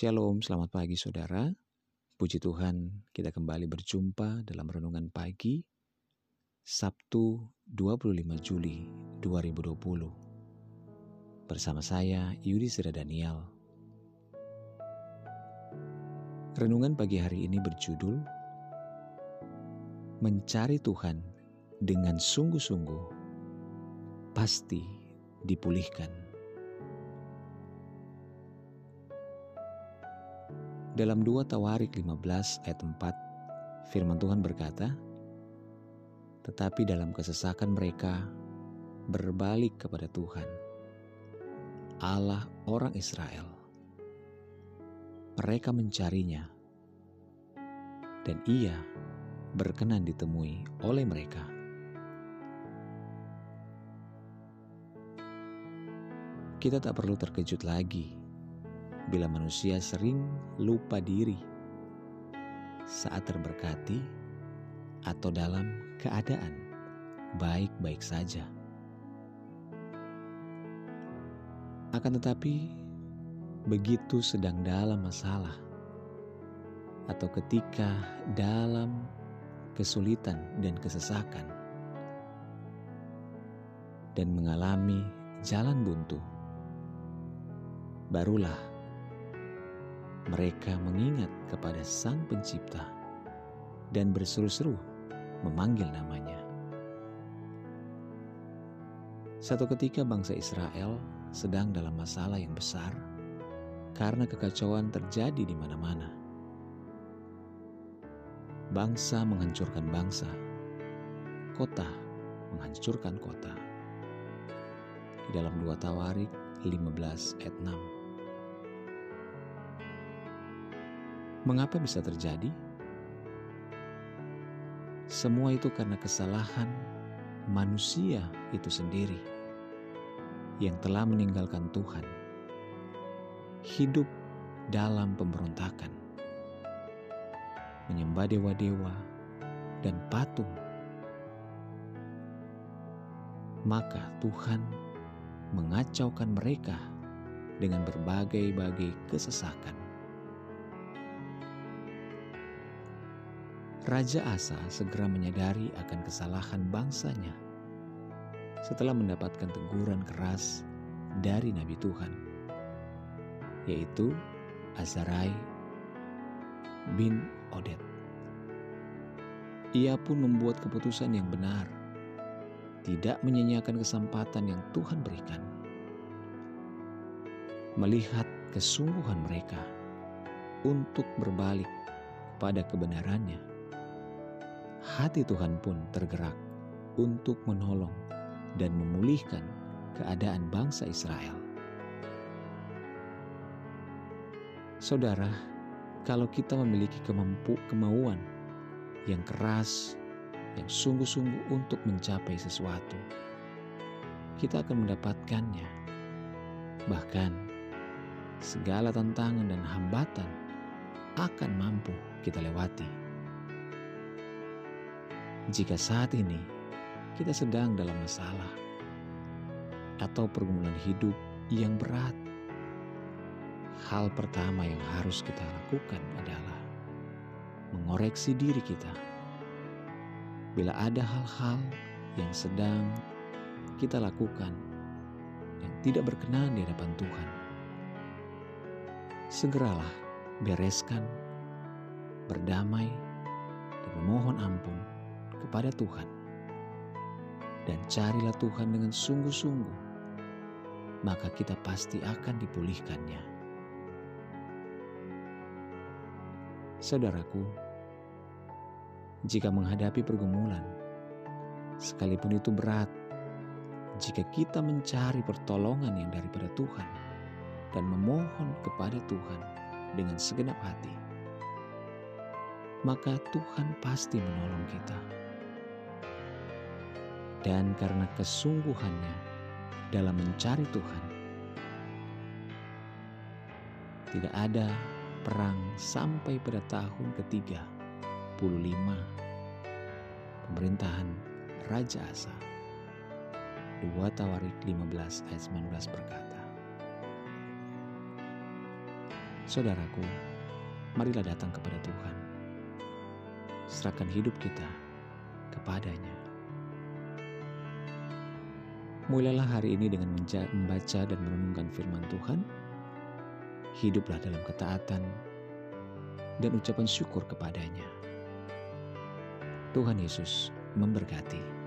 Shalom, selamat pagi saudara. Puji Tuhan, kita kembali berjumpa dalam renungan pagi Sabtu 25 Juli 2020. Bersama saya Yudi Sera Daniel. Renungan pagi hari ini berjudul Mencari Tuhan dengan sungguh-sungguh pasti dipulihkan. Dalam 2 Tawarik 15 ayat 4, firman Tuhan berkata, Tetapi dalam kesesakan mereka berbalik kepada Tuhan, Allah orang Israel. Mereka mencarinya, dan ia berkenan ditemui oleh mereka. Kita tak perlu terkejut lagi bila manusia sering lupa diri saat terberkati atau dalam keadaan baik-baik saja. Akan tetapi, begitu sedang dalam masalah atau ketika dalam kesulitan dan kesesakan dan mengalami jalan buntu, barulah mereka mengingat kepada Sang Pencipta dan berseru-seru memanggil namanya. Satu ketika bangsa Israel sedang dalam masalah yang besar karena kekacauan terjadi di mana-mana. Bangsa menghancurkan bangsa, kota menghancurkan kota. Di dalam dua Tawarik 15 ayat 6. Mengapa bisa terjadi? Semua itu karena kesalahan manusia itu sendiri yang telah meninggalkan Tuhan, hidup dalam pemberontakan, menyembah dewa-dewa dan patung. Maka Tuhan mengacaukan mereka dengan berbagai-bagai kesesakan. Raja Asa segera menyadari akan kesalahan bangsanya setelah mendapatkan teguran keras dari Nabi Tuhan, yaitu Azarai bin Oded. Ia pun membuat keputusan yang benar, tidak menyanyiakan kesempatan yang Tuhan berikan. Melihat kesungguhan mereka untuk berbalik pada kebenarannya, hati Tuhan pun tergerak untuk menolong dan memulihkan keadaan bangsa Israel. Saudara, kalau kita memiliki kemampu kemauan yang keras, yang sungguh-sungguh untuk mencapai sesuatu, kita akan mendapatkannya. Bahkan segala tantangan dan hambatan akan mampu kita lewati. Jika saat ini kita sedang dalam masalah atau pergumulan hidup yang berat, hal pertama yang harus kita lakukan adalah mengoreksi diri kita. Bila ada hal-hal yang sedang kita lakukan yang tidak berkenan di hadapan Tuhan, segeralah bereskan, berdamai, dan memohon ampun kepada Tuhan. Dan carilah Tuhan dengan sungguh-sungguh, maka kita pasti akan dipulihkannya. Saudaraku, jika menghadapi pergumulan, sekalipun itu berat, jika kita mencari pertolongan yang daripada Tuhan dan memohon kepada Tuhan dengan segenap hati, maka Tuhan pasti menolong dan karena kesungguhannya dalam mencari Tuhan. Tidak ada perang sampai pada tahun ketiga puluh lima pemerintahan Raja Asa. 2 Tawarik 15 ayat 19 berkata, Saudaraku, marilah datang kepada Tuhan. Serahkan hidup kita kepadanya. Mulailah hari ini dengan membaca dan merenungkan firman Tuhan. Hiduplah dalam ketaatan dan ucapan syukur kepadanya. Tuhan Yesus memberkati.